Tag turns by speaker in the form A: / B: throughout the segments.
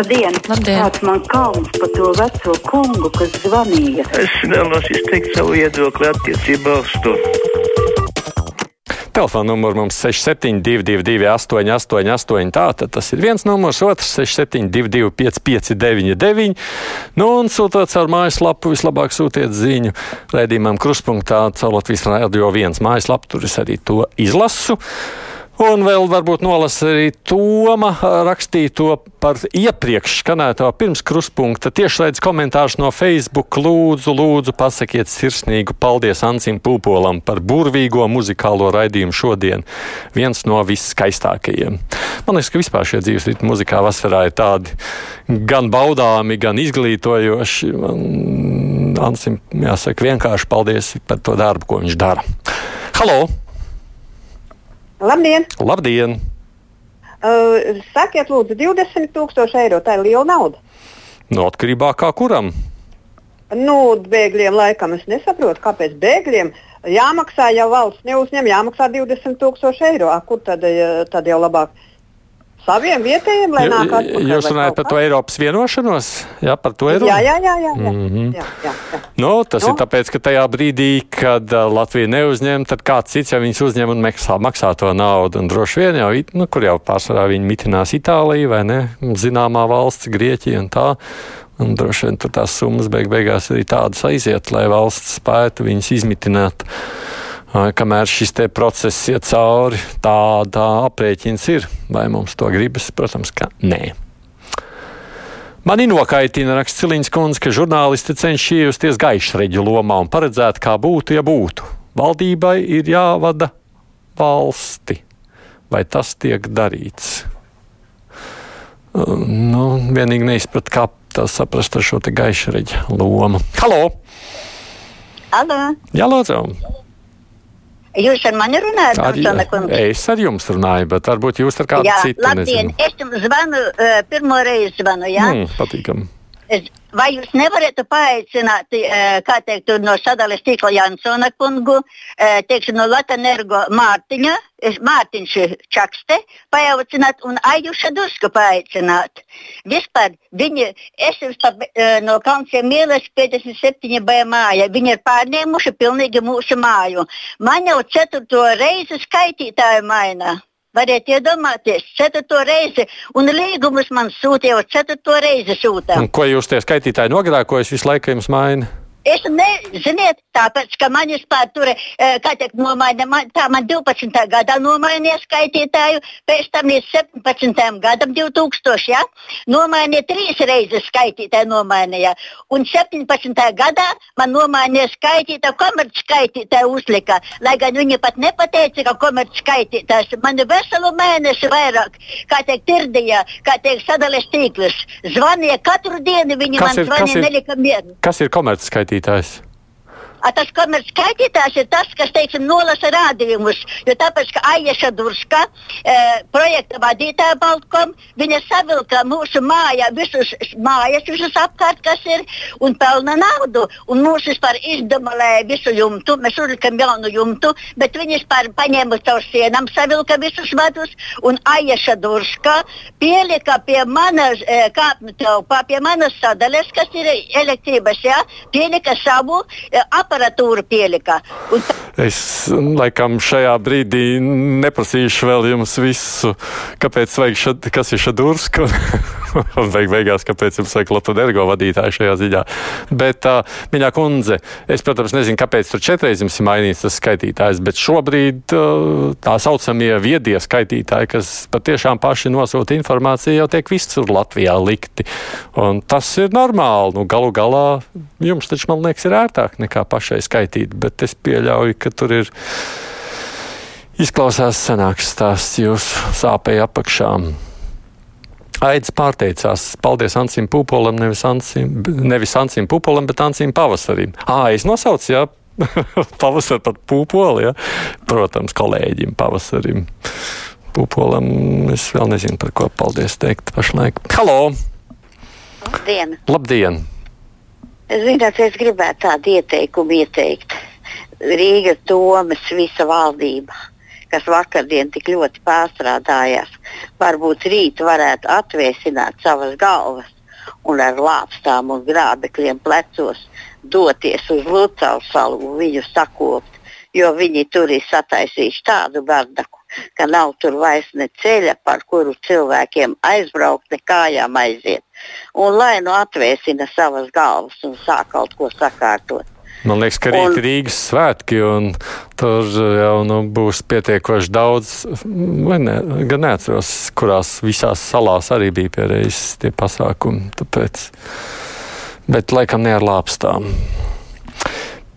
A: Labdien!
B: Labdien.
A: Kāds man kauns par to veco kungu, kas zvanīja?
C: Es vēlos izteikt savu viedokli attiecībā uz to.
D: Telefona numurs mums 6722, 888, tātad tas ir viens numurs, otrs 6722, 559, nu un sūtot caur mājaslapu, vislabāk sūtiet ziņu raidījumam Kruspunktā, caur Latvijas radio viens mājaslapu, tur es arī to izlasu. Un vēl varbūt nolasa arī Toma rakstīto par iepriekš skanēto pirms kruspunkta tiešraides komentārus no Facebook. Lūdzu, lūdzu, pasakiet sirsnīgu paldies Ancim Pūpolam par burvīgo muzikālo raidījumu šodien. Viens no viskaistākajiem. Man liekas, ka vispār šie dzīves ritmi muzikā vasarā ir tādi gan baudāmi, gan izglītojoši. Man, Ancim, jāsaka, vienkārši paldies par to darbu, ko viņš dara. Halo!
E: Labdien!
D: Labdien!
E: Uh, sakiet, lūdzu, 20,000 eiro. Tā ir liela nauda.
D: No atkarībā kā kuram?
E: Nu, bēgļiem laikam es nesaprotu, kāpēc bēgļiem jāmaksā, ja valsts neuzņem, jāmaksā 20,000 eiro. A, kur tad, eh, tad jau labāk? Saviem vietējiem, lai nāk atpakaļ.
D: Jūs runājat par to? Eiropas vienošanos? Jā, par to ir
E: Jā, jā, jā. jā, jā.
D: Mhm.
E: jā, jā, jā.
D: Nu, tas
E: Nu.
D: ir tāpēc, ka tajā brīdī, kad uh, Latvija neuzņem, tad kāds cits jau viņus uzņem un maksā, maksā to naudu. Un droši vien jau, nu, kur jau pārsvarā viņi mitinās Itāliju vai ne, zināmā valsts, Grieķija un tā. Un droši vien tur tās summas beig beigās arī tādas aiziet, lai valsts spētu viņus izmitināt. Kamēr šis process iet cauri, tāda aprēķins ir. Vai mums to gribas? Protams, ka nē. Mani nokaitina raksts Ciliņš kundze, ka žurnālisti cenšas iejusties gaišreģu lomā un paredzēt, kā būtu, ja būtu. Valdībai ir jāvada valsti. Vai tas tiek darīts? Nu, vienīgi neizprat, kā tas saprast ar šo te gaišreģa lomu. Halo!
F: Alo,
D: Jā, lūdzu!
F: Jūs ar mani runājat, kungs?
D: Es ar jums runāju, bet varbūt jūs ar kādu
F: Jā,
D: citu
F: labdien,
D: nezinu.
F: es jums zvanu, pirmo reizi zvanu, jā?
D: Mm, patīkam.
F: Es, vai jūs nevarētu paaicināt, uh, kā teikt, no sadales tīkla Jansona kungu, uh, teiksim, no Latvijas Mārtiņa, Mārtiņš Čakste, paaicināt un Ajuša Dusku paaicināt. Vispār viņi, es esmu uh, no Kalnciem ielas 57 B māja, viņi ir pārņēmuši pilnīgi mūsu māju. Man jau ceturto reizi skaitītāju maina. Variet iedomāties, ceturto reizi, un līgumus man sūta jau ceturto reizi sūta.
D: Un ko jūs tie skaitītāji nogrēkojas visu laiku jums maina?
F: Es nezinu, tāpēc, ka man vispār tur, eh, kā teikt, nomaina, man, tā man 12. gadā nomainīja skaitītāju, pēc tam līdz 17. gadam 2000, ja? nomainīja trīs reizes skaitītāju nomainīja, un 17. gadā man nomainīja skaitītāju, komerc skaitītāju uzlika, lai gan viņi pat nepateica, ka komerc skaitītājs man veselu mēnesi vairāk, kā teikt, tirdīja, kā teikt, sadales tīkls, zvanīja katru dienu, viņi
D: Kas
F: man zvanīja, nelika mieru.
D: Kas ir komercskaitītājs? skaitītājs!
F: A, tas komercskaitītājs ir tas, kas teiksim, nolasa rādījumus. Jo tāpēc, ka Aija Durska, e, projekta vadītāja Baltkom, viņa savilka mūsu mājā visus mājas, visus apkārt, kas ir, un pelna naudu. Un mūs vispār izdemolēja visu jumtu, mēs uzlikam jaunu jumtu, bet viņi vispār paņēma caur sienām, savilka visus vadus, un Aija Durska pielika pie manas e, kāpņu telpā, pie manas sadales, kas ir elektrības, ja, pielika savu e, aparatūru pielika. Un
D: Es laikam šajā brīdī neprasīšu vēl jums visu, kāpēc vajag šad, kas ir šadurska. Un beig beigās, kāpēc jums vajag Latvijas ergo vadītāju šajā ziņā. Bet, uh, mīļā kundze, es, protams, nezinu, kāpēc tur četreiz jums ir mainīts tas skaitītājs, bet šobrīd uh, tā saucamie viedie skaitītāji, kas patiešām paši nosūta informāciju, jau tiek visur Latvijā likti. Un tas ir normāli. Nu, galu galā jums taču, man liekas, ir ērtāk nekā pašai skaitīt, bet es pieļauju, ka tur ir izklausās senāks stāsts jūsu sāpēji apakšā. Aits pārteicās. Paldies Ansim Pupolam, nevis Ansim, nevis Ansim Pupolam, bet Ansim Pavasarim. Ā, es nosaucu, jā, pavasaru par pupoli, jā. Protams, kolēģim Pavasarim. Pupolam es vēl nezinu, par ko paldies teikt pašlaik. Halo!
F: Labdien!
D: Labdien!
F: Ziniet, es gribētu tādu ieteikumu ieteikt. Rīgas domas visa valdība. Kas vakardien tik ļoti pārstrādājās, varbūt rīt varētu atvēsināt savas galvas un ar lāpstām un grābekļiem plecos doties uz Lucālu salu un viņu sakopt, jo viņi tur ir sataisījuši tādu bardaku, ka nav tur vairs ne ceļa, par kuru cilvēkiem aizbraukt, ne kājām aiziet. Un lai nu atvēsina savas galvas un sāk kaut ko sakārtot.
D: Man liekas, ka rīt ir Rīgas svētki, un tur jau nu, būs pietiekoši daudz. Ne, gan neatceros, kurās visās salās arī bija pieredzējis tie pasākumi. Tāpēc. Bet laikam ne ar lāpstām.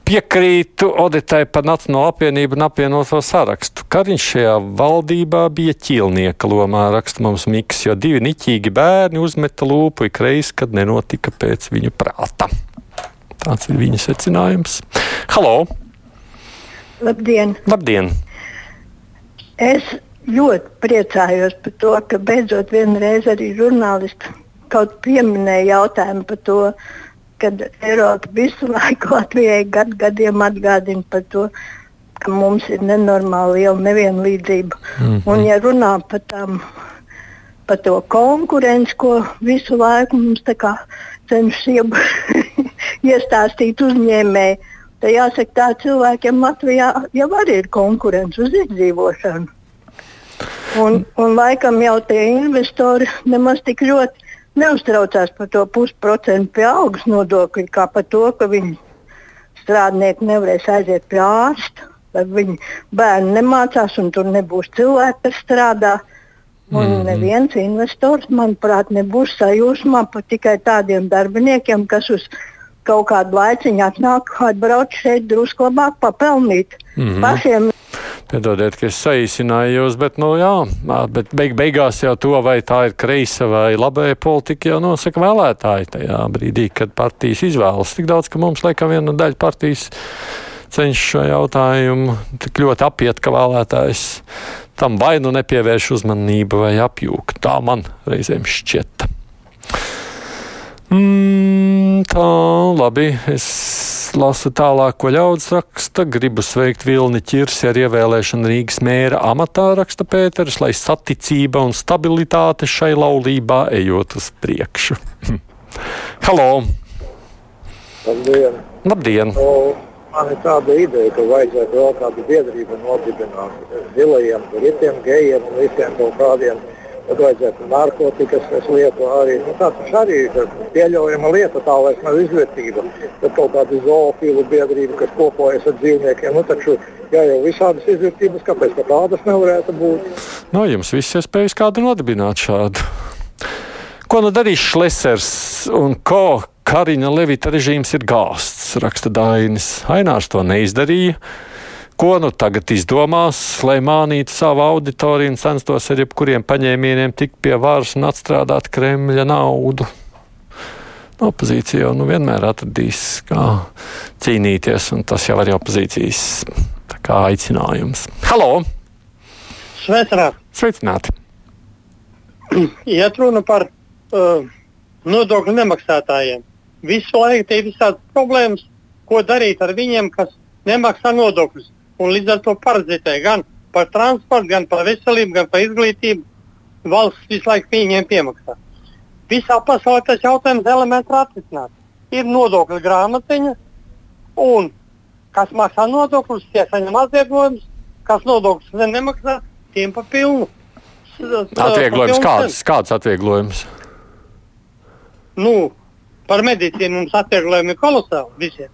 D: Piekrītu Oditai par Nacionālo apvienību un apvienoto sarakstu. Kariņš šajā valdībā bija ķīlnieka lomā, raksta mums Miks, jo divi niķīgi bērni uzmeta lūpu ikreiz, kad nenotika pēc viņu prāta. Tāds ir viņa secinājums. Halo!
B: Labdien!
D: Labdien!
B: Es ļoti priecājos par to, ka beidzot vienreiz arī žurnālisti kaut pieminēja jautājumu par to, kad Eiropa visu laiku Latvijai gad gadiem atgādina par to, ka mums ir nenormāli liela nevienlīdzība. Mm -hmm. Un ja runā par, tam, par to konkurenci, ko visu laiku mums cenšas iestāstīt uzņēmēji, tad jāsaka, tā cilvēkiem Latvijā jau arī ir konkurence uz izdzīvošanu. Un, un laikam jau tie investori nemaz tik ļoti neuztraucās par to pusprocentu pie algas nodokļa, kā par to, ka viņi strādnieki nevarēs aiziet pie ārsta, vai viņi bērni nemācās un tur nebūs cilvēki, kas strādā. Un mm -hmm. neviens investors, manuprāt, nebūs sajūsmā par tikai tādiem darbiniekiem, kas uz kaut kādu laiciņu atnāk, atbrauc šeit drusku labāk papelnīt. Mm -hmm. Pašiem
D: Piedodiet, ka es saīsinājos, bet, nu, jā, bet beig beigās jau to, vai tā ir kreisa vai labēja politika, jau nosaka vēlētāji tajā brīdī, kad partijas izvēlas. Tik daudz, ka mums, laikam, viena daļa partijas cenšas šo jautājumu tik ļoti apiet, ka vēlētājs tam vai nu nepievērš uzmanību vai apjūk. Tā man reizēm šķiet. Mm, tā, labi. Es lasu tālāk, ko ļaudis raksta. Gribu sveikt Vilni Čirsi ar ievēlēšanu Rīgas mēra amatā, raksta Pēters, lai saticība un stabilitāte šai laulībā ejot uz priekšu. Halo!
G: Labdien!
D: Labdien.
G: O, man ir tāda ideja, ka vajadzētu vēl kādu biedrību nodibināt zilajiem, ritiem, gejiem un visiem kaut kādiem Tad vajadzētu narkotikas, es lietu arī. Nu, tā taču arī ir pieļaujama lieta, tā vairs nav izvērtība. Tad kaut kāda zoofila biedrība, kas kopojas ar dzīvniekiem, nu taču jā, jau visādas izvērtības, kāpēc tā tādas nevarētu būt?
D: No nu, jums viss iespējas kādu nodibināt šādu. Ko nu darīs Šlesers un ko Kariņa Levita režīms ir gāsts, raksta Dainis. Ainārs to neizdarīja. Ko nu tagad izdomās, lai mānītu savu auditoriju un censtos ar jebkuriem paņēmieniem tikt pie varas un atstrādāt Kremļa naudu? Opozīcija jau nu, vienmēr atradīs, kā cīnīties, un tas jau ir opozīcijas aicinājums. Halo!
H: Sveicināti!
D: Sveicināti!
H: Iet runa par uh, nodokļu nemaksātājiem. Visu laiku tie ir visādas problēmas, ko darīt ar viņiem, kas nemaksā nodokļus un līdz ar to parazitē gan par transportu, gan par veselību, gan par izglītību. Valsts visu laiku viņiem piemaksā. Visā pasaulē tas jautājums elementāri atrisināts. Ir nodokļu grāmatiņa, un kas maksā nodokļus, tie saņem atziedojumus, kas nodokļus nemaksā, tiem pa pilnu.
D: Atvieglojums kāds, kāds atvieglojums?
H: Nu, par medicīnu mums atvieglojumi ir kolosāli visiem.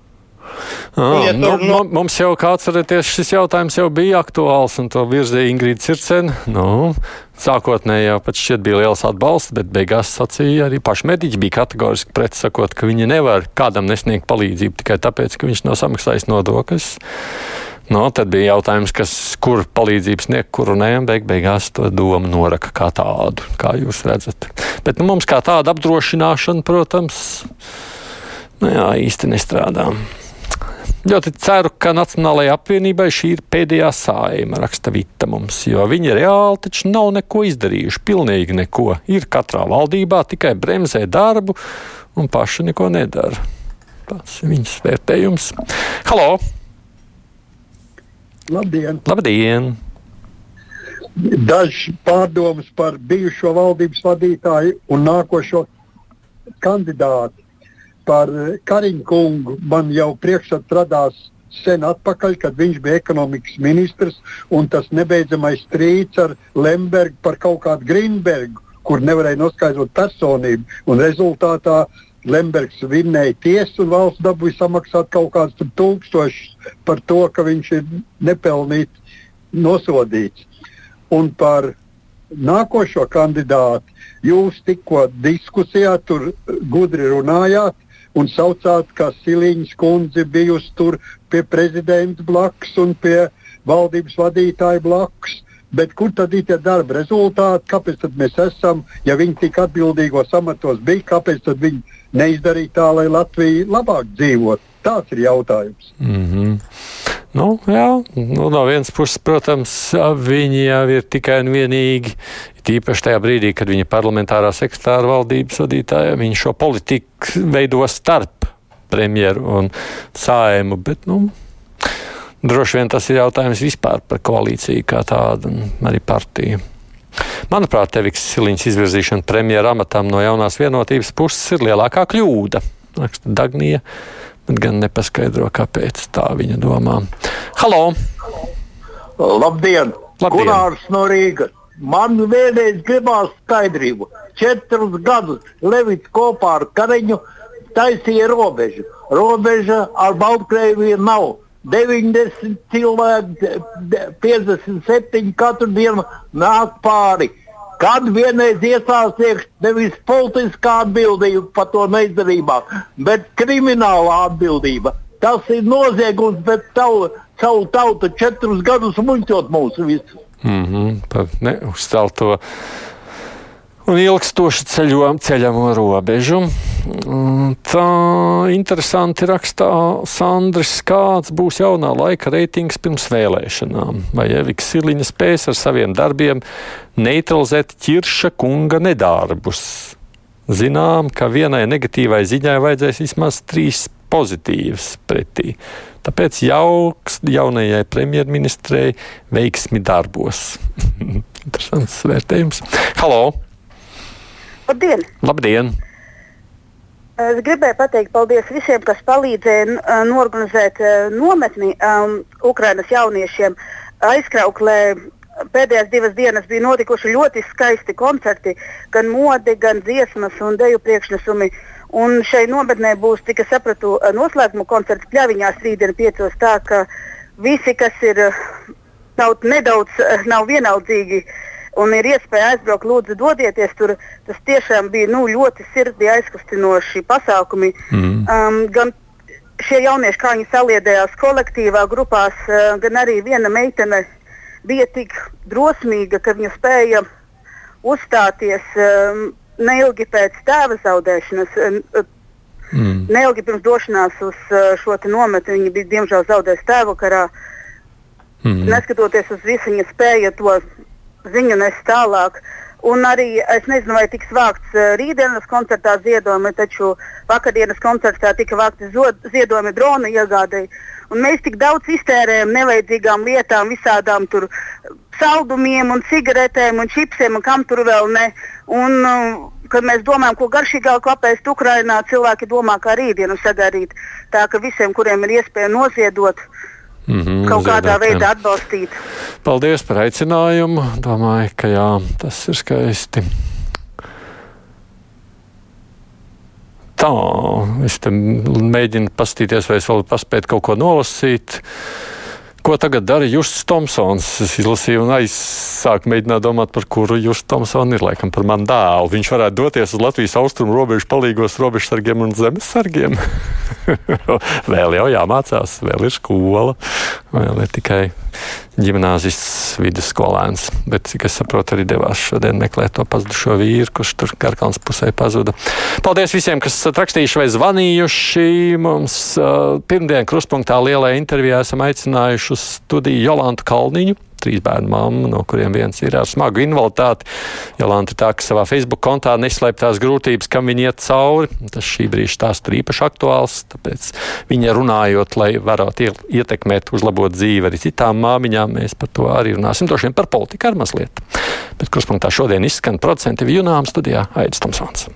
D: Ah, ja nu, nu, mums jau, kā atceraties, šis jautājums jau bija aktuāls, un to virzīja Ingrīda Circena. Nu, sākotnēji jau pat šķiet bija liels atbalsts, bet beigās sacīja arī paši mediķi bija kategoriski pret, sakot, ka viņi nevar kādam nesniegt palīdzību tikai tāpēc, ka viņš nav samaksājis nodokļus. No, nu, tad bija jautājums, kas, kur palīdzības sniegt, kuru nē, un beig beigās to domu noraka kā tādu, kā jūs redzat. Bet nu, mums kā tāda apdrošināšana, protams, nu, jā, īsti nestrādā. Ļoti ceru, ka Nacionālajai apvienībai šī ir pēdējā sājuma, raksta Vita mums, jo viņi reāli taču nav neko izdarījuši, pilnīgi neko. Ir katrā valdībā tikai bremzē darbu un paši neko nedara. Tas ir viņas vērtējums. Halo!
I: Labdien!
D: Labdien!
I: dažs pārdomas par bijušo valdības vadītāju un nākošo kandidātu. Par Kariņu kungu man jau priekšstats radās sen atpakaļ, kad viņš bija ekonomikas ministrs, un tas nebeidzamais strīds ar Lembergu par kaut kādu Grīnbergu, kur nevarēja noskaidrot personību. Un rezultātā Lembergs vinnēja tiesu, un valsts dabūja samaksāt kaut kādus tūkstošus par to, ka viņš ir nepelnīti nosodīts. Un par nākošo kandidātu jūs tikko diskusijā tur gudri runājāt un saucāt, ka Siliņas kundze bijusi tur pie prezidenta blakus un pie valdības vadītāja blakus. Bet kur tad ir tie darba rezultāti? Kāpēc mēs esam, ja viņi tik atbildīgos amatos bija, kāpēc viņi neizdarīja tā, lai Latvija labāk dzīvotu? Tāds ir jautājums.
D: Mm -hmm. Nu, jā, nu, no vienas puses, protams, viņi jau ir tikai un vienīgi, tīpaši tajā brīdī, kad viņa parlamentārā sekretāra valdības vadītāja, viņa šo politiku veido starp premjeru un sājumu, bet, nu, droši vien tas ir jautājums vispār par koalīciju kā tādu un arī partiju. Manuprāt, Teviks Siliņas izvirzīšana premjera amatam no jaunās vienotības puses ir lielākā kļūda, raksta Dagnija bet gan nepaskaidro, kāpēc tā viņa domā. Halo!
J: Labdien! Labdien. Gunārs no Rīgas! Man vienreiz gribās skaidrību. Četrus gadus Levits kopā ar Kariņu taisīja robežu. Robeža ar Baltkrieviju nav. 90 cilvēki, 57 katru dienu nāk pāri. Kad vienreiz iesāsies nevis politiskā atbildība par to neizdarībā, bet krimināla atbildība. Tas ir noziegums, bet savu, savu tautu četrus gadus muļķot mūsu visus.
D: Mm -hmm, par neuzcelto un ilgstoši ceļo, ceļamo robežu. Tā interesanti rakstā Sandrs, kāds būs jaunā laika reitings pirms vēlēšanām. Vai Eviks Siliņa spēs ar saviem darbiem neutralizēt ķirša kunga nedarbus? Zinām, ka vienai negatīvai ziņai vajadzēs vismaz trīs pozitīvas pretī. Tāpēc jauks jaunajai premjerministrei veiksmi darbos. Interesants vērtējums. Halo!
K: Labdien!
D: Labdien!
K: Es gribēju pateikt paldies visiem, kas palīdzēja norganizēt nometni um, Ukrainas jauniešiem aizkrauklē. Pēdējās divas dienas bija notikuši ļoti skaisti koncerti, gan mode, gan dziesmas un deju priekšnesumi. Un šai nometnē būs, cik es sapratu, noslēguma koncerts Pļaviņās rītdien piecos tā, ka visi, kas ir nav nedaudz nav vienaldzīgi uh, un ir iespēja aizbraukt, lūdzu, dodieties tur. Tas tiešām bija nu, ļoti sirdī aizkustinoši pasākumi. Mm. Um, gan šie jaunieši, kā viņi saliedējās kolektīvā, grupās, uh, gan arī viena meitene bija tik drosmīga, ka viņa spēja uzstāties um, neilgi pēc tēva zaudēšanas. Uh, mm. Neilgi pirms došanās uz uh, šo nometni viņa bija diemžēl zaudējusi tēvu karā. Mm. Neskatoties uz visu, viņa spēja to ziņu nes tālāk. Un arī es nezinu, vai tiks vākts uh, rītdienas koncertā ziedojumi, taču vakardienas koncertā tika vākti ziedojumi drona iegādēji. Un mēs tik daudz iztērējam nevajadzīgām lietām, visādām tur saldumiem, un cigaretēm un čipsiem, un kam tur vēl ne. Un, uh, kad mēs domājam, ko garšīgāk apēst Ukrajinā, cilvēki domā, kā rītdienu sadarīt. Tā ka visiem, kuriem ir iespēja noziedot, uh, mm -hmm, kaut kādā veidā jā. atbalstīt.
D: Paldies par aicinājumu. Domāju, ka jā, tas ir skaisti. Tā, es mēģinu paskatīties, vai es varu paspēt kaut ko nolasīt. Ko tagad dara Justs Tomsons? Es izlasīju un aizsāku mēģināt domāt, par kuru Justs Tomsons ir. Laikam par manu dēlu. Viņš varētu doties uz Latvijas austrumu robežu palīgos robežsargiem un zemesargiem. vēl jau jāmācās, vēl ir skola, vēl ir tikai ģimnāzists vidusskolēns. Bet, cik es saprotu, arī devās šodien meklēt to pazudušo vīru, kurš tur Karkalns pusē pazuda. Paldies visiem, kas rakstījuši vai zvanījuši. Mums uh, pirmdien kruspunktā lielajā intervijā esam aicinājuši uz studiju Jolantu Kalniņu trīs bērnu mamma, no kuriem viens ir ar smagu invaliditāti. Jolanta tā, ka savā Facebook kontā neslēp tās grūtības, kam viņi iet cauri. Tas šī brīža stāsts ir īpaši aktuāls, tāpēc viņa runājot, lai varētu ietekmēt, uzlabot dzīvi arī citām māmiņām, mēs par to arī runāsim. Došiem par politiku ar mazliet. Bet kurspunktā šodien izskan procenti Junām studijā Aidis Tomsons.